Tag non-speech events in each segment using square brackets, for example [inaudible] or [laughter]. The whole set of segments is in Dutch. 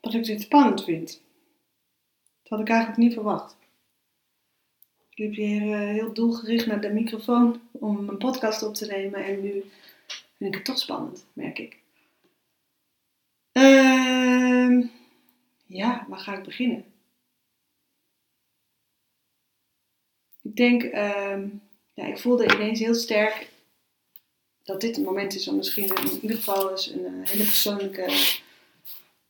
dat ik dit spannend vind. Dat had ik eigenlijk niet verwacht. Ik liep hier eh, heel doelgericht naar de microfoon om mijn podcast op te nemen en nu vind ik het toch spannend, merk ik. Ehm, ja, waar ga ik beginnen? Ik denk, ehm, ja, ik voelde ineens heel sterk dat dit het moment is om misschien in ieder geval eens een eh, hele persoonlijke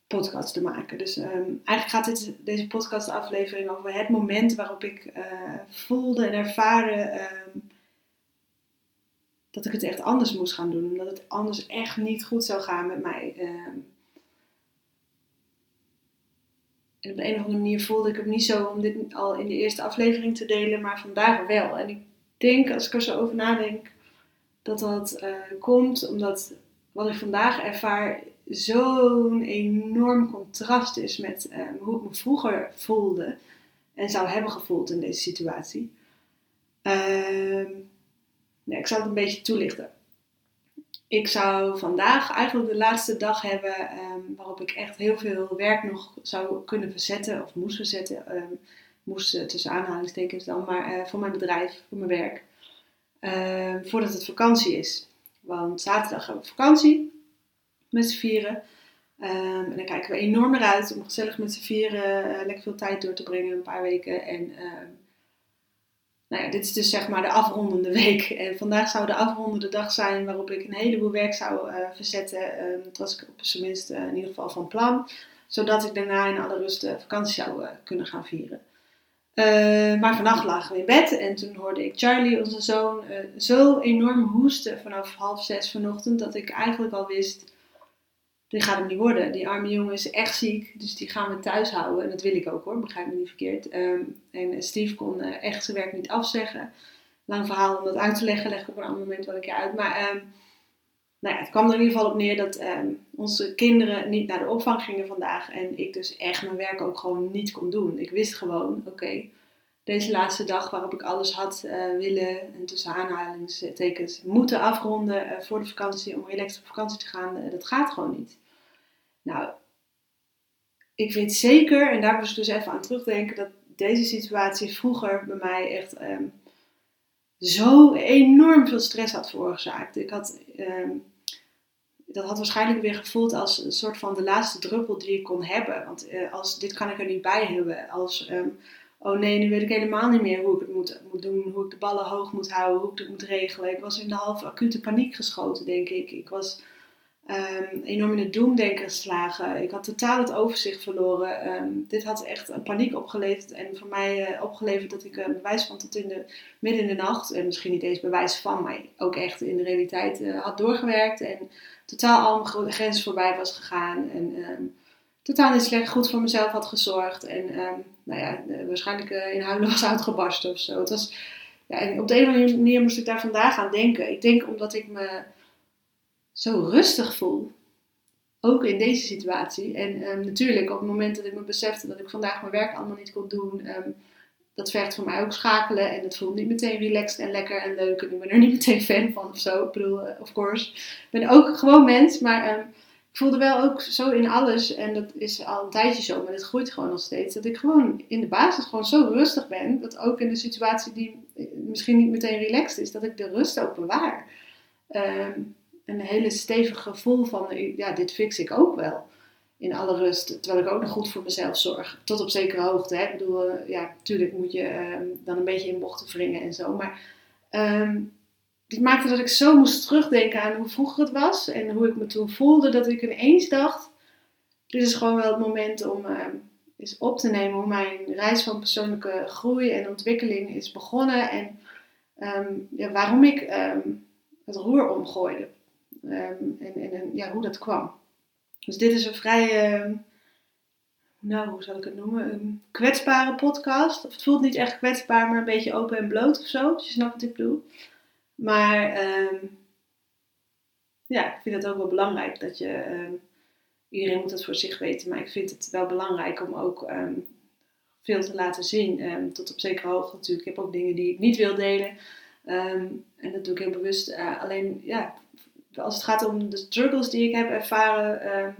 podcast te maken. Dus ehm, eigenlijk gaat dit, deze podcastaflevering over het moment waarop ik eh, voelde en ervaren ehm, dat ik het echt anders moest gaan doen. Omdat het anders echt niet goed zou gaan met mij. Ehm. en op de een of andere manier voelde ik het niet zo om dit al in de eerste aflevering te delen, maar vandaag wel. En ik denk, als ik er zo over nadenk, dat dat uh, komt omdat wat ik vandaag ervaar zo'n enorm contrast is met um, hoe ik me vroeger voelde en zou hebben gevoeld in deze situatie. Nee, ik zal het een beetje toelichten. Ik zou vandaag eigenlijk de laatste dag hebben um, waarop ik echt heel veel werk nog zou kunnen verzetten of moest verzetten. Moest uh, tussen aanhalingstekens dan, maar uh, voor mijn bedrijf, voor mijn werk. Voordat het vakantie is. Want zaterdag hebben we vakantie met z'n vieren. Um, en dan kijken we enorm naar uit om gezellig met z'n vieren uh, lekker veel tijd door te brengen, een paar weken. En um, nou ja, dit is dus zeg maar de afrondende week. En vandaag zou de afrondende dag zijn waarop ik een heleboel werk zou uh, verzetten. Dat was ik op zijn minst uh, in ieder geval van plan. Zodat ik daarna in alle rust de vakantie zou kunnen gaan vieren. Maar vannacht lagen we in bed en toen hoorde ik Charlie, onze zoon, zo enorm hoesten vanaf half zes vanochtend dat ik eigenlijk al wist, dit gaat hem niet worden. Die arme jongen is echt ziek, dus die gaan we thuis houden. En dat wil ik ook hoor, begrijp me niet verkeerd. Um, en Steve kon uh, echt zijn werk niet afzeggen. Lang verhaal om dat uit te leggen, leg ik op een ander moment wel een keer uit. Maar um, nou ja, het kwam er in ieder geval op neer dat um, onze kinderen niet naar de opvang gingen vandaag. En ik dus echt mijn werk ook gewoon niet kon doen. Ik wist gewoon, oké, deze laatste dag waarop ik alles had uh, willen, en tussen aanhalingstekens, moeten afronden uh, voor de vakantie, om relaxed op vakantie te gaan, uh, dat gaat gewoon niet. Nou, ik weet zeker, en daar moest ik dus even aan terugdenken, dat deze situatie vroeger bij mij echt um, zo enorm veel stress had veroorzaakt. Ik had, um, dat had waarschijnlijk weer gevoeld als een soort van de laatste druppel die ik kon hebben. Want als, dit kan ik er niet bij hebben. Als... Um, oh nee, nu weet ik helemaal niet meer hoe ik het moet, moet doen, hoe ik de ballen hoog moet houden, hoe ik het moet regelen. Ik was in de half acute paniek geschoten, denk ik. Ik was um, enorm in het doemdenken geslagen. Ik had totaal het overzicht verloren. Um, dit had echt een paniek opgeleverd en voor mij uh, opgeleverd dat ik uh, bewijs van tot in de midden in de nacht, en misschien niet eens bewijs van, maar ook echt in de realiteit uh, had doorgewerkt en totaal al mijn grenzen voorbij was gegaan. En, um, totaal niet slecht goed voor mezelf had gezorgd. En nou ja, waarschijnlijk uh, in huilen was uitgebarsten of zo. Het was, ja, op de een of andere manier moest ik daar vandaag aan denken. Ik denk omdat ik me zo rustig voel. Ook in deze situatie. En um, natuurlijk, op het moment dat ik me besefte dat ik vandaag mijn werk allemaal niet kon doen, um, dat vergt voor mij ook schakelen. En het voelt niet meteen relaxed en lekker en leuk. En ik ben er niet meteen fan van of zo. Ik bedoel, uh, of course. Ik ben ook gewoon mens, maar ik voelde wel ook zo in alles, en dat is al een tijdje zo, maar het groeit gewoon nog steeds, dat ik gewoon in de basis gewoon zo rustig ben, dat ook in de situatie die misschien niet meteen relaxed is, dat ik de rust ook bewaar. Um, een hele stevig gevoel van, ja, dit fix ik ook wel. In alle rust, terwijl ik ook nog goed voor mezelf zorg. Tot op zekere hoogte. Hè. Ik bedoel, ja, natuurlijk moet je um, dan een beetje in bochten wringen en zo. Maar um, dit maakte dat ik zo moest terugdenken aan hoe vroeger het was en hoe ik me toen voelde, dat ik ineens dacht: dit is gewoon wel het moment om uh, eens op te nemen hoe mijn reis van persoonlijke groei en ontwikkeling is begonnen en um, ja, waarom ik um, het roer omgooide en, en, en, ja, hoe dat kwam. Dus dit is een vrij nou, hoe zal ik het noemen? Een kwetsbare podcast. Of het voelt niet echt kwetsbaar, maar een beetje open en bloot of zo. Als je snapt wat ik bedoel. Maar ehm, ja, ik vind het ook wel belangrijk dat je. Ehm, iedereen moet het voor zich weten, maar ik vind het wel belangrijk om ook ehm, veel te laten zien. tot op zekere hoogte natuurlijk. Ik heb ook dingen die ik niet wil delen. en dat doe ik heel bewust. Uh, alleen ja, als het gaat om de struggles die ik heb ervaren,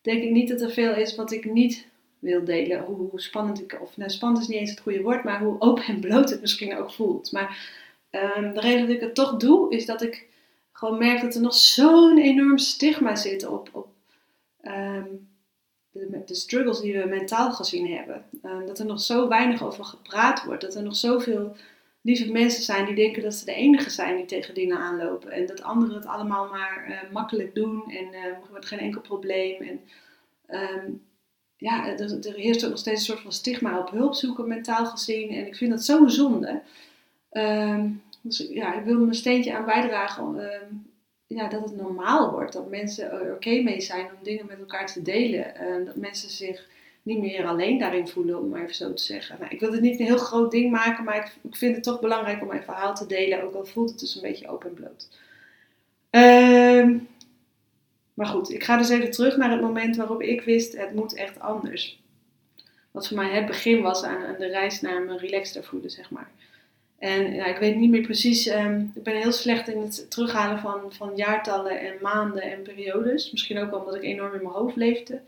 denk ik niet dat er veel is wat ik niet wil delen. Hoe, hoe spannend ik, of nou, spannend is niet eens het goede woord, maar hoe open en bloot het misschien ook voelt. Maar um, de reden dat ik het toch doe, is dat ik gewoon merk dat er nog zo'n enorm stigma zit op, op um, de, struggles die we mentaal gezien hebben. Um, dat er nog zo weinig over gepraat wordt. Dat er nog zoveel lieve mensen zijn die denken dat ze de enige zijn die tegen dingen aanlopen. En dat anderen het allemaal maar uh, makkelijk doen en uh, er geen enkel probleem. En ja, er, er heerst ook nog steeds een soort van stigma op hulp zoeken, mentaal gezien. En ik vind dat zo'n zonde. Um, dus ja, ik wil mijn steentje aan bijdragen um, ja, dat het normaal wordt. Dat mensen er oké mee zijn om dingen met elkaar te delen. Uh, dat mensen zich niet meer alleen daarin voelen, om maar even zo te zeggen. Nou, ik wil het niet een heel groot ding maken, maar ik, ik, vind het toch belangrijk om mijn verhaal te delen. Ook al voelt het dus een beetje open en bloot. Um, maar goed, ik ga dus even terug naar het moment waarop ik wist, het moet echt anders. Wat voor mij het begin was aan, aan de reis naar mijn relaxter voelen, zeg maar. En ja, ik weet niet meer precies, um, ik ben heel slecht in het terughalen van, van jaartallen en maanden en periodes. Misschien ook omdat ik enorm in mijn hoofd leefde.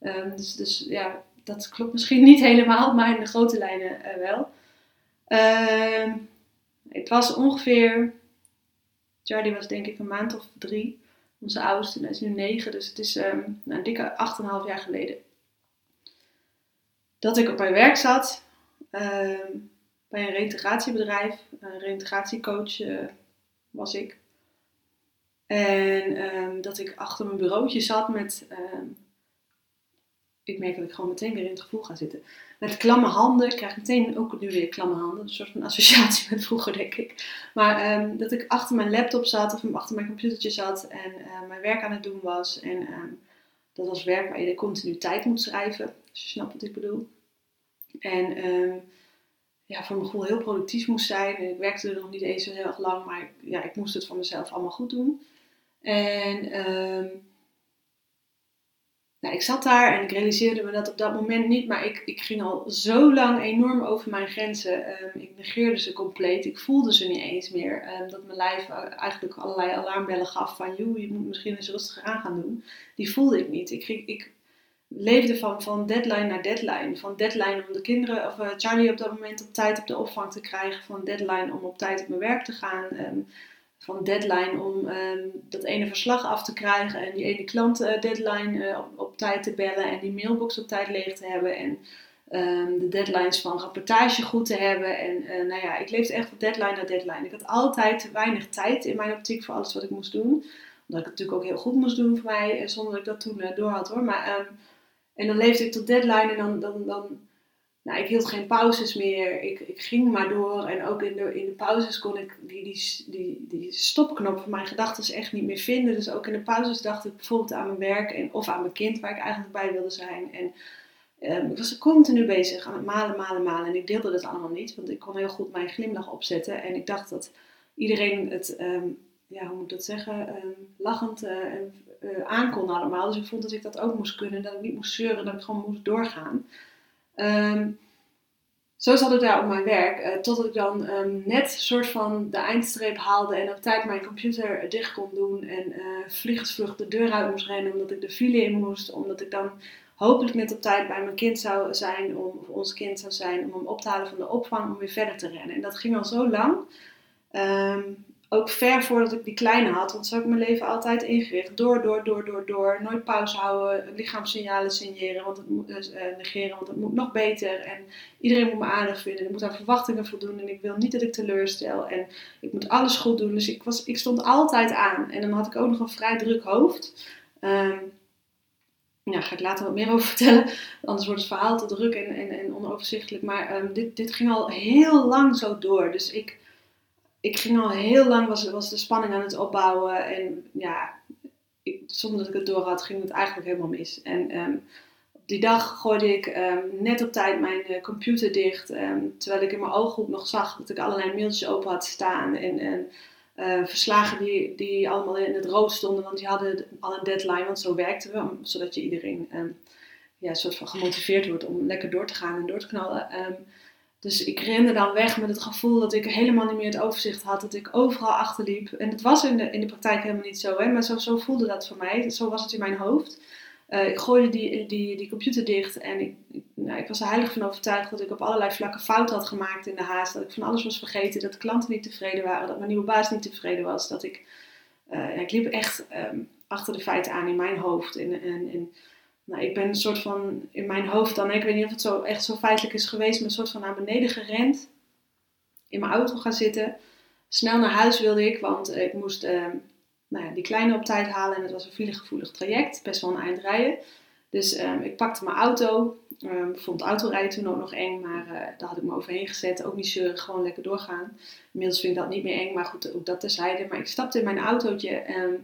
Um, dus, dus ja, dat klopt misschien [laughs] niet helemaal, maar in de grote lijnen uh, wel. Uh, het was ongeveer, Charlie was denk ik een maand of drie. Onze oudste is nu negen, dus het is um, een dikke 8,5 jaar geleden. Dat ik op mijn werk zat bij een reintegratiebedrijf. Een reintegratiecoach uh, was ik. En um, dat ik achter mijn bureautje zat met ik merk dat ik gewoon meteen weer in het gevoel ga zitten. Met klamme handen, ik krijg meteen ook nu weer klamme handen. Een soort van associatie met vroeger, denk ik. Maar um, dat ik achter mijn laptop zat of achter mijn computertje zat en uh, mijn werk aan het doen was. En dat was werk waar je de continuïteit moet schrijven, als je snapt wat ik bedoel. En ja, voor mijn gevoel heel productief moest zijn. En ik werkte er nog niet eens zo heel erg lang, maar ik, ja, ik moest het van mezelf allemaal goed doen. En nou, ik zat daar en ik realiseerde me dat op dat moment niet, maar ik, ik ging al zo lang enorm over mijn grenzen. Um, ik negeerde ze compleet. Ik voelde ze niet eens meer. Um, dat mijn lijf eigenlijk allerlei alarmbellen gaf van, joh, je moet misschien eens rustig aan gaan doen. Die voelde ik niet. Ik, ik leefde van, van deadline naar deadline. Van deadline om de kinderen, of uh, Charlie op dat moment op tijd op de opvang te krijgen. Van deadline om op tijd op mijn werk te gaan. Um, van deadline om um, dat ene verslag af te krijgen en die ene klant uh, deadline uh, op, tijd te bellen en die mailbox op tijd leeg te hebben en um, de deadlines van rapportage goed te hebben. En nou ja, ik leefde echt van deadline naar deadline. Ik had altijd te weinig tijd in mijn optiek voor alles wat ik moest doen. Omdat ik het natuurlijk ook heel goed moest doen voor mij, zonder dat ik dat toen door had hoor. Maar, en dan leefde ik tot deadline en dan, dan, dan nou, ik hield geen pauzes meer. Ik, ik ging maar door. En ook in de, in de pauzes kon ik die, die, die, die stopknop van mijn gedachten echt niet meer vinden. Dus ook in de pauzes dacht ik bijvoorbeeld aan mijn werk en, of aan mijn kind waar ik eigenlijk bij wilde zijn. En um, ik was continu bezig aan het malen, malen, malen. En ik deelde dat allemaal niet, want ik kon heel goed mijn glimlach opzetten. En ik dacht dat iedereen het, um, ja, hoe moet ik dat zeggen, um, lachend uh, en uh, aankon allemaal. Dus ik vond dat ik dat ook moest kunnen. Dat ik niet moest zeuren, dat ik gewoon moest doorgaan. Um, zo zat ik daar op mijn werk, uh, totdat ik dan um, net soort van de eindstreep haalde en op tijd mijn computer dicht kon doen en uh, de deur uit moest rennen omdat ik de file in moest, omdat ik dan hopelijk net op tijd bij mijn kind zou zijn, om, of ons kind zou zijn, om hem op te halen van de opvang om weer verder te rennen. En dat ging al zo lang. Um, ook ver voordat ik die kleine had. Want zo heb ik mijn leven altijd ingericht. Door, door, door, door, door. Nooit pauze houden. Lichaamssignalen signeren, want het moet, uh, negeren, want het moet nog beter. En iedereen moet me aardig vinden. Ik moet aan verwachtingen voldoen. En ik wil niet dat ik teleurstel. En ik moet alles goed doen. Dus ik, was, ik stond altijd aan. En dan had ik ook nog een vrij druk hoofd. Um, ja, ga ik later wat meer [laughs] over vertellen. Anders wordt het verhaal te druk en, en, en onoverzichtelijk. Maar um, dit, dit ging al heel lang zo door. Dus ik ik ging al heel lang, was, was de spanning aan het opbouwen. En ja, ik, zonder dat ik het door had, ging het eigenlijk helemaal mis. En op die dag gooide ik ehm, net op tijd mijn eh, computer dicht. ehm, terwijl ik in mijn ooghoek nog zag dat ik allerlei mailtjes open had staan. En, en eh, verslagen die, die allemaal in het rood stonden. Want die hadden al een deadline. Want zo werkten we. zodat je iedereen ehm, ja, soort van gemotiveerd wordt om lekker door te gaan en door te knallen. Dus ik rende dan weg met het gevoel dat ik helemaal niet meer het overzicht had. Dat ik overal achterliep. En het was in de, in de praktijk helemaal niet zo. Hè? Maar zo, zo voelde dat voor mij. Zo was het in mijn hoofd. Eh, ik gooide die, die, die computer dicht en ik, nou, ik was er heilig van overtuigd dat ik op allerlei vlakken fouten had gemaakt in de haast. Dat ik van alles was vergeten, dat de klanten niet tevreden waren, dat mijn nieuwe baas niet tevreden was. Dat ik, eh, ik liep echt ehm, achter de feiten aan in mijn hoofd. En, en, en nou, ik ben een soort van in mijn hoofd dan, ik weet niet of het zo echt zo feitelijk is geweest, maar een soort van naar beneden gerend. In mijn auto gaan zitten. Snel naar huis wilde ik, want eh, ik moest ehm, nou ja, die kleine op tijd halen en het was een filegevoelig traject, best wel een eind rijden. Dus ehm, ik pakte mijn auto, ehm, vond autorijden toen ook nog eng, maar eh, daar had ik me overheen gezet. Ook niet zeuren, gewoon lekker doorgaan. Inmiddels vind ik dat niet meer eng, maar goed, ook dat terzijde. Maar ik stapte in mijn autootje ehm,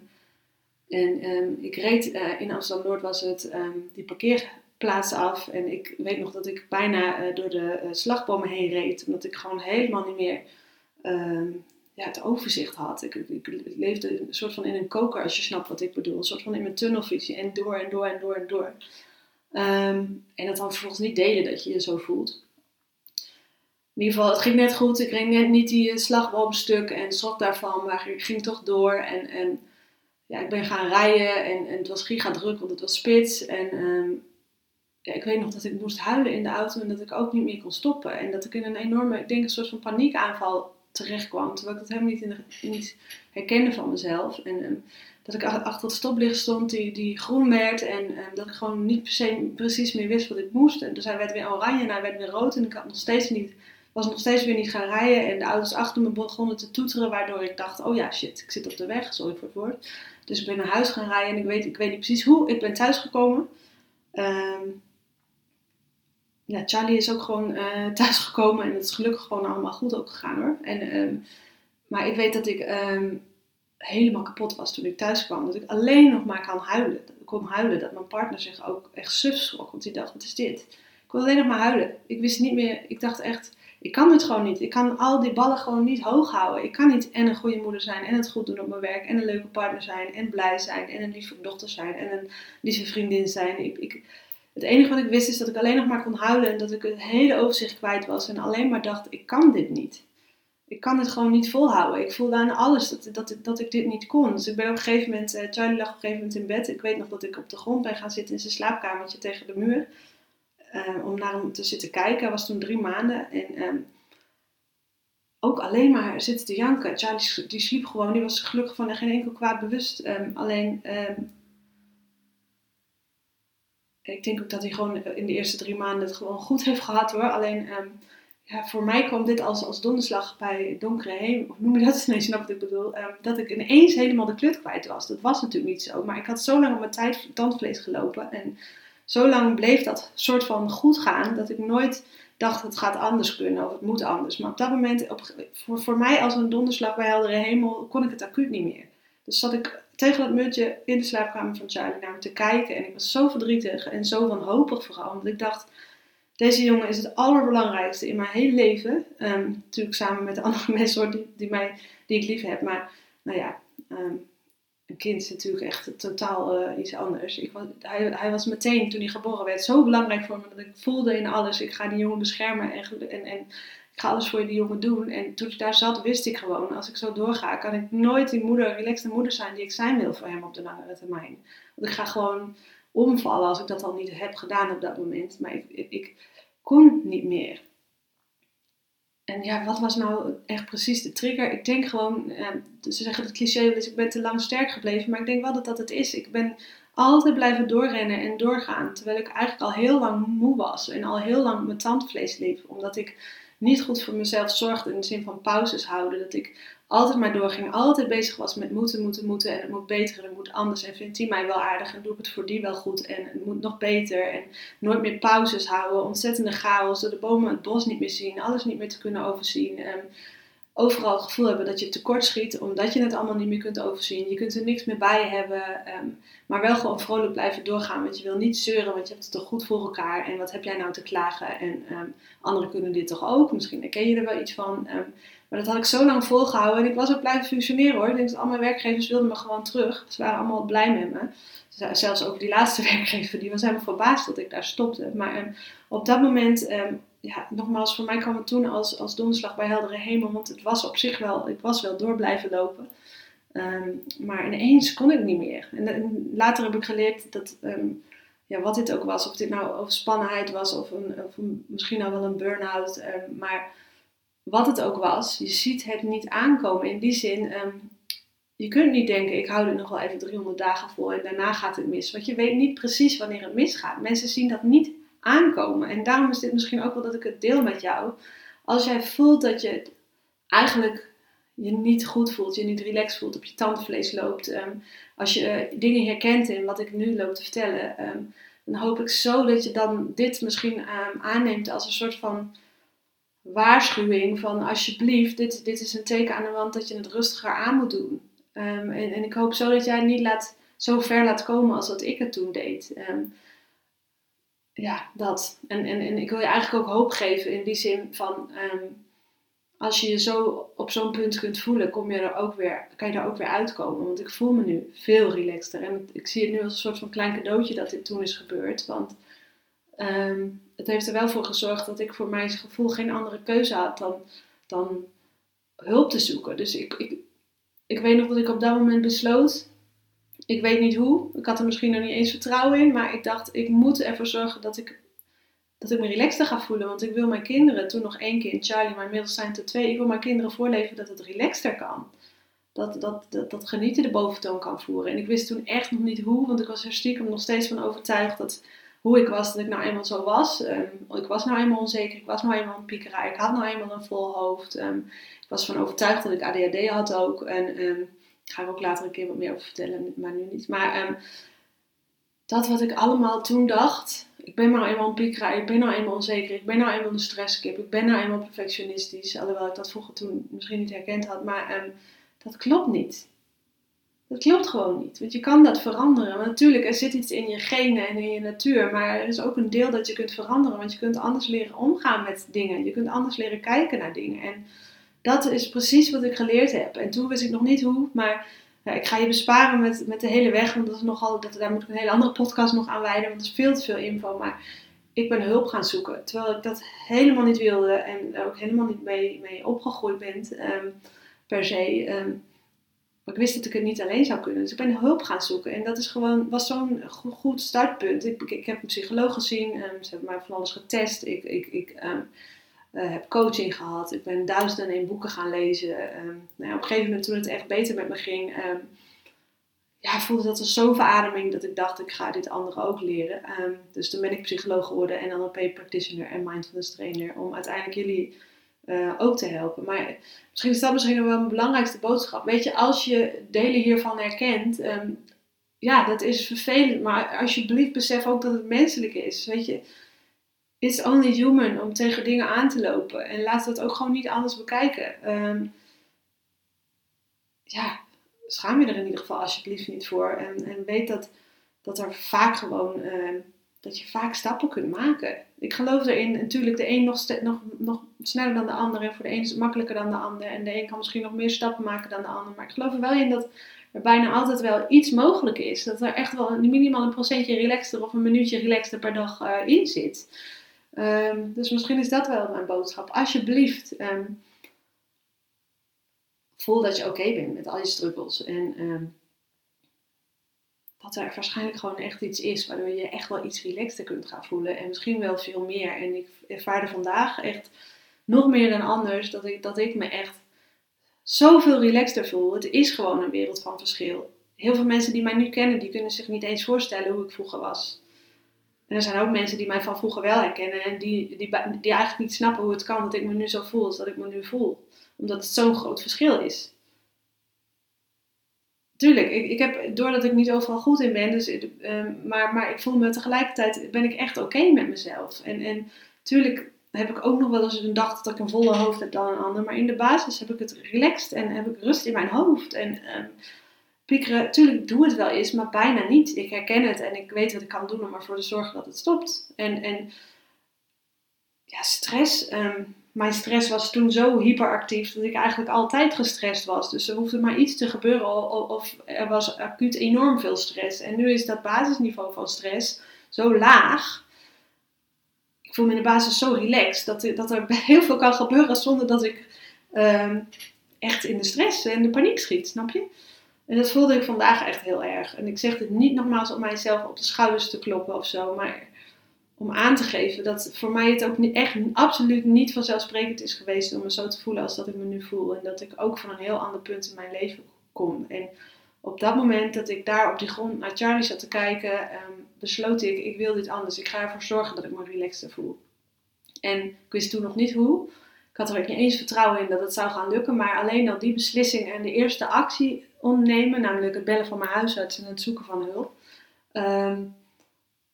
en ehm, ik reed eh, in Amsterdam-Noord was het ehm, die parkeerplaats af. En ik weet nog dat ik bijna eh, door de eh, slagbomen heen reed, omdat ik gewoon helemaal niet meer ehm, ja, het overzicht had. Ik, leefde een soort van in een koker, als je snapt wat ik bedoel. Een soort van in mijn tunnelvisie en door en door en door en door. En dat dan vervolgens niet delen dat je je zo voelt. In ieder geval, het ging net goed. Ik reed net niet die eh, slagboom stuk en schrok daarvan, maar ik ging toch door. En, en ja, ik ben gaan rijden en, en het was giga druk, want het was spits. En ehm, ja, ik weet nog dat ik moest huilen in de auto en dat ik ook niet meer kon stoppen. En dat ik in een enorme, ik denk een soort van paniekaanval terecht kwam. Terwijl ik dat helemaal niet, in herkende van mezelf. En ehm, dat ik ach- achter het stoplicht stond die, die groen werd. En ehm, dat ik gewoon niet per se precies meer wist wat ik moest. En dus hij werd weer oranje en hij werd weer rood. En ik had nog steeds niet, was nog steeds weer niet gaan rijden. En de auto's achter me begonnen te toeteren. Waardoor ik dacht, oh ja shit, ik zit op de weg. Sorry voor het woord. Dus ik ben naar huis gaan rijden en ik weet, ik weet niet precies hoe. Ik ben thuisgekomen. Ehm ja, Charlie is ook gewoon eh [laughs] thuisgekomen en het is gelukkig gewoon allemaal goed ook gegaan hoor. En, ehm, maar ik weet dat ik ehm, helemaal kapot was toen ik thuis kwam. Dat ik alleen nog maar kan huilen. Ik kon huilen. Dat mijn partner zich ook echt suf schrok. Want die dacht, wat is dit? Ik kon alleen nog maar huilen. Ik wist niet meer, ik dacht echt, ik kan het gewoon niet. Ik kan al die ballen gewoon niet hoog houden. Ik kan niet en een goede moeder zijn en het goed doen op mijn werk. En een leuke partner zijn en blij zijn. En een lieve dochter zijn en een lieve vriendin zijn. Ik, ik, het enige wat ik wist is dat ik alleen nog maar kon huilen. En dat ik het hele overzicht kwijt was. En alleen maar dacht, ik kan dit niet. Ik kan het gewoon niet volhouden. Ik voelde aan alles dat, dat, dat ik dit niet kon. Dus ik ben op een gegeven moment, eh, Charlie lag op een gegeven moment in bed. Ik weet nog dat ik op de grond ben gaan zitten in zijn slaapkamertje tegen de muur. Eh, om naar hem te zitten kijken. Hij was toen drie maanden. En ehm, ook alleen maar zitten te janken. Charlie die sliep gewoon. Die was gelukkig van geen enkel kwaad bewust. Ehm, alleen, ehm, ik denk ook dat hij gewoon in de eerste drie maanden het gewoon goed heeft gehad hoor. Alleen, ehm, ja, voor mij kwam dit als, als donderslag bij donkere. Of noem je dat? [laughs] Nee, snap wat ik bedoel. Ehm, dat ik ineens helemaal de klut kwijt was. Dat was natuurlijk niet zo. Maar ik had zo lang op mijn tijd, tandvlees gelopen. En zo lang bleef dat soort van goed gaan. Dat ik nooit dacht het gaat anders kunnen of het moet anders. Maar op dat moment, op, voor, voor mij als een donderslag bij heldere hemel, kon ik het acuut niet meer. Dus zat ik tegen dat muurtje in de slaapkamer van Charlie naar hem te kijken. En ik was zo verdrietig en zo wanhopig vooral. Want ik dacht, deze jongen is het allerbelangrijkste in mijn hele leven. Ehm, natuurlijk samen met de [laughs] andere mensen die, die, mij, die ik lief heb. Maar nou ja, ehm, een kind is natuurlijk echt totaal eh, iets anders. Ik hij, hij was meteen, toen hij geboren werd, zo belangrijk voor me. Dat ik voelde in alles, ik ga die jongen beschermen en, en, en ik ga alles voor die jongen doen. En toen ik daar zat, wist ik gewoon, als ik zo doorga, kan ik nooit die moeder, relaxte moeder zijn die ik zijn wil voor hem op de langere termijn. Want ik ga gewoon omvallen als ik dat al niet heb gedaan op dat moment. Maar ik, ik kon niet meer. En ja, wat was nou echt precies de trigger? Ik denk gewoon, eh, ze zeggen het cliché eens, ik ben te lang sterk gebleven. Maar ik denk wel dat dat het is. Ik ben altijd blijven doorrennen en doorgaan. Terwijl ik eigenlijk al heel lang moe was. En al heel lang mijn tandvlees liep. Omdat ik niet goed voor mezelf zorgde in de zin van pauzes houden. Dat ik altijd maar doorging. Altijd bezig was met moeten, moeten, moeten. En het moet beter en het moet anders. En vindt die mij wel aardig en doe ik het voor die wel goed. En het moet nog beter. En nooit meer pauzes houden. Ontzettende chaos. Door de bomen het bos niet meer zien. Alles niet meer te kunnen overzien. En overal het gevoel hebben dat je tekort schiet, omdat je het allemaal niet meer kunt overzien. Je kunt er niks meer bij hebben, ehm, maar wel gewoon vrolijk blijven doorgaan. Want je wil niet zeuren, want je hebt het toch goed voor elkaar. En wat heb jij nou te klagen? En ehm, anderen kunnen dit toch ook? Misschien herken je er wel iets van. Ehm, maar dat had ik zo lang volgehouden en ik was ook blijven functioneren hoor. Ik denk dat al mijn werkgevers wilden me gewoon terug. Ze waren allemaal blij met me. Zelfs ook die laatste [laughs] werkgever, die was helemaal verbaasd dat ik daar stopte. Maar op dat moment ja, nogmaals, voor mij kwam het toen als, als donderslag bij heldere hemel. Want het was op zich wel, ik was wel door blijven lopen. Um, maar ineens kon ik niet meer. En, later heb ik geleerd dat, ehm, ja, wat dit ook was, of dit nou overspannenheid was of, een, of misschien al wel een burn-out. Um, maar wat het ook was, je ziet het niet aankomen. In die zin, je kunt niet denken, ik hou er nog wel even 300 dagen vol en daarna gaat het mis. Want je weet niet precies wanneer het misgaat. Mensen zien dat niet aankomen. En daarom is dit misschien ook wel dat ik het deel met jou. Als jij voelt dat je eigenlijk je niet goed voelt, je niet relaxed voelt, op je tandvlees loopt, ehm, als je uh, dingen herkent in wat ik nu loop te vertellen, ehm, dan hoop ik zo dat je dan dit misschien um, aanneemt als een soort van waarschuwing van alsjeblieft, dit, dit is een teken aan de wand dat je het rustiger aan moet doen. en, en ik hoop zo dat jij niet laat, zo ver laat komen als dat ik het toen deed ja, dat. En, en, en ik wil je eigenlijk ook hoop geven in die zin van, ehm, als je je zo op zo'n punt kunt voelen, kom je er ook weer, kan je er ook weer uitkomen. Want ik voel me nu veel relaxter. En ik zie het nu als een soort van klein cadeautje dat dit toen is gebeurd. Want ehm, het heeft er wel voor gezorgd dat ik voor mijn gevoel geen andere keuze had dan, dan hulp te zoeken. Dus ik, ik, ik weet nog dat ik op dat moment besloot, ik weet niet hoe. Ik had er misschien nog niet eens vertrouwen in. Maar ik dacht, ik moet ervoor zorgen dat ik, dat ik me relaxter ga voelen. Want ik wil mijn kinderen, toen nog één kind, Charlie, maar inmiddels zijn het er twee. Ik wil mijn kinderen voorleven dat het relaxter kan. Dat, dat, dat, dat genieten de boventoon kan voeren. En ik wist toen echt nog niet hoe. Want ik was er stiekem nog steeds van overtuigd dat hoe ik was, dat ik nou eenmaal zo was. Um, ik was nou eenmaal onzeker. Ik was nou eenmaal een piekerij. Ik had nou eenmaal een vol hoofd. Um, ik was van overtuigd dat ik ADHD had ook. En... Um, ga ik ook later een keer wat meer over vertellen, maar nu niet. Maar um, dat wat ik allemaal toen dacht, ik ben nou eenmaal een ik ben nou eenmaal onzeker, ik ben nou eenmaal een stresskip, ik ben nou eenmaal perfectionistisch, alhoewel ik dat vroeger toen misschien niet herkend had, maar um, dat klopt niet. Dat klopt gewoon niet, want je kan dat veranderen. Maar natuurlijk, er zit iets in je genen en in je natuur, maar er is ook een deel dat je kunt veranderen, want je kunt anders leren omgaan met dingen, je kunt anders leren kijken naar dingen. En dat is precies wat ik geleerd heb. En toen wist ik nog niet hoe, maar ik ga je besparen met, met de hele weg, want dat is nogal, dat, daar moet ik een hele andere podcast nog aan wijden, want dat is veel te veel info. Maar ik ben hulp gaan zoeken, terwijl ik dat helemaal niet wilde en ook helemaal niet mee, mee opgegroeid ben um, per se. Maar ik wist dat ik het niet alleen zou kunnen. Dus ik ben hulp gaan zoeken. En dat is gewoon, was zo'n goed startpunt. Ik, ik, heb een psycholoog gezien. Um, ze hebben mij van alles getest. Ik, ik, ik uh, heb coaching gehad. Ik ben duizenden en één boeken gaan lezen. Um, nou ja, op een gegeven moment toen het echt beter met me ging, um, ja, voelde dat als zo'n verademing dat ik dacht, ik ga dit anderen ook leren. Um, dus toen ben ik psycholoog geworden en NLP practitioner en mindfulness trainer. Om uiteindelijk jullie uh, ook te helpen. Maar misschien is dat misschien wel mijn belangrijkste boodschap. Weet je, als je delen hiervan herkent, ja, dat is vervelend. Maar alsjeblieft besef ook dat het menselijk is. Weet je, it's only human om tegen dingen aan te lopen. En laat het ook gewoon niet anders bekijken. Um, ja, schaam je er in ieder geval alsjeblieft niet voor. En, en weet dat, dat er vaak gewoon, uh, dat je vaak stappen kunt maken. Ik geloof erin, natuurlijk de een nog, nog, nog sneller dan de ander. En voor de een is het makkelijker dan de ander. En de een kan misschien nog meer stappen maken dan de ander. Maar ik geloof er wel in dat er bijna altijd wel iets mogelijk is. Dat er echt wel minimaal een procentje relaxter of een minuutje relaxter per dag uh, in zit. Um, dus misschien is dat wel mijn boodschap. Alsjeblieft, um, voel dat je oké bent met al je struggles. En um, dat er waarschijnlijk gewoon echt iets is waardoor je echt wel iets relaxter kunt gaan voelen. En misschien wel veel meer. En ik ervaarde vandaag echt nog meer dan anders dat ik, dat ik me echt zoveel relaxter voel. Het is gewoon een wereld van verschil. Heel veel mensen die mij nu kennen, die kunnen zich niet eens voorstellen hoe ik vroeger was. En er zijn ook mensen die mij van vroeger wel herkennen en die, die, die eigenlijk niet snappen hoe het kan dat ik me nu zo voel als dat ik me nu voel. Omdat het zo'n groot verschil is. Tuurlijk, ik, ik heb, doordat ik niet overal goed in ben, dus, uh, maar, maar ik voel me tegelijkertijd, ben ik echt oké met mezelf. En, en tuurlijk heb ik ook nog wel eens een dag dat ik een volle hoofd heb dan een ander. Maar in de basis heb ik het relaxed en heb ik rust in mijn hoofd. En um, piekeren, tuurlijk doe het wel eens, maar bijna niet. Ik herken het en ik weet wat ik kan doen om ervoor te zorgen dat het stopt. En, en ja, stress. Ehm, mijn stress was toen zo hyperactief dat ik eigenlijk altijd gestrest was. Dus er hoefde maar iets te gebeuren of er was acuut enorm veel stress. En nu is dat basisniveau van stress zo laag. Ik voel me in de basis zo relaxed dat, dat er [laughs] heel veel kan gebeuren zonder dat ik ehm, echt in de stress en de paniek schiet, snap je? En dat voelde ik vandaag echt heel erg. En ik zeg dit niet nogmaals om mijzelf op de schouders te kloppen of zo, maar om aan te geven dat voor mij het ook echt absoluut niet vanzelfsprekend is geweest om me zo te voelen als dat ik me nu voel. En dat ik ook van een heel ander punt in mijn leven kom. En op dat moment dat ik daar op die grond naar Charlie zat te kijken, um, besloot ik, ik wil dit anders. Ik ga ervoor zorgen dat ik me relaxter voel. En ik wist toen nog niet hoe. Ik had er ook niet eens vertrouwen in dat het zou gaan lukken. Maar alleen al die beslissing en de eerste actie ondernemen, namelijk het bellen van mijn huisarts en het zoeken van hulp, ehm,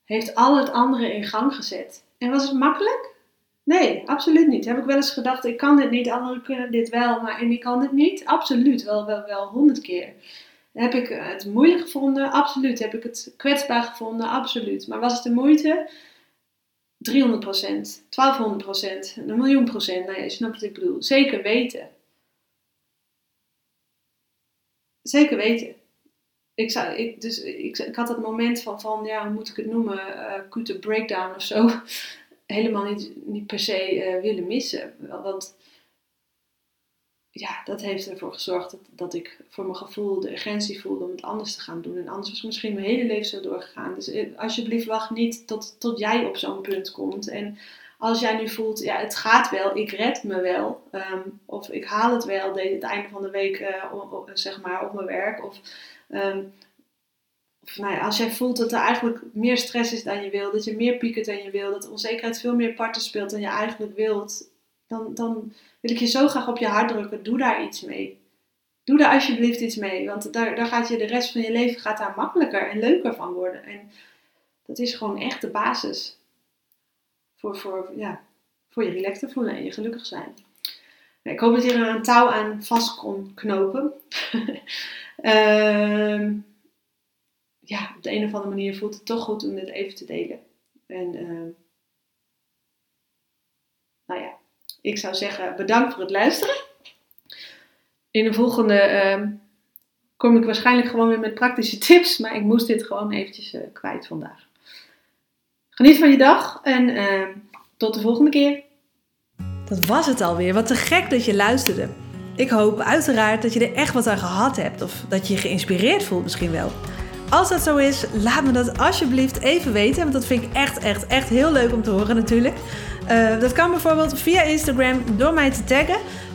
heeft al het andere in gang gezet. En was het makkelijk? Nee, absoluut niet. Heb ik wel eens gedacht, ik kan dit niet, anderen kunnen dit wel, maar en ik kan dit niet? Absoluut, wel, wel, wel honderd keer. Heb ik het moeilijk gevonden? Absoluut. Heb ik het kwetsbaar gevonden? Absoluut. Maar was het de moeite? 300 procent, 1200 procent, een miljoen procent. Nou je snapt wat ik bedoel. Zeker weten. Zeker weten ik, zou, ik, dus, ik, ik had dat moment van, van, ja, hoe moet ik het noemen, uh, acute breakdown of zo, [laughs] helemaal niet, niet per se uh, willen missen. Want ja, dat heeft ervoor gezorgd dat, dat ik voor mijn gevoel de urgentie voelde om het anders te gaan doen. En anders was misschien mijn hele leven zo doorgegaan. Dus eh, alsjeblieft wacht niet tot, tot jij op zo'n punt komt. En als jij nu voelt, ja, het gaat wel, ik red me wel. Um, of ik haal het wel het einde van de week, uh, zeg maar, op mijn werk. Of Um, als jij voelt dat er eigenlijk meer stress is dan je wil, dat je meer piekert dan je wil, dat de onzekerheid veel meer parten speelt dan je eigenlijk wilt, dan, dan wil ik je zo graag op je hart drukken. Doe daar iets mee. Doe daar alsjeblieft iets mee, want daar, daar gaat je de rest van je leven gaat daar makkelijker en leuker van worden. En dat is gewoon echt de basis voor, voor, ja, voor je relaxed te voelen en je gelukkig zijn. Ik hoop dat je er een touw aan vast kon knopen. uh, [laughs] ja, op de een of andere manier voelt het toch goed om dit even te delen. En uh, nou ja, ik zou zeggen bedankt voor het luisteren. In de volgende uh, kom ik waarschijnlijk gewoon weer met praktische [laughs] tips, maar ik moest dit gewoon eventjes uh, kwijt vandaag. Geniet van je dag en ehm, tot de volgende keer. Dat was het alweer. Wat te gek dat je luisterde. Ik hoop uiteraard dat je er echt wat aan gehad hebt of dat je je geïnspireerd voelt misschien wel. Als dat zo is, laat me dat alsjeblieft even weten, want dat vind ik echt, echt, echt heel leuk om te horen natuurlijk. Uh, dat kan bijvoorbeeld via Instagram door mij te taggen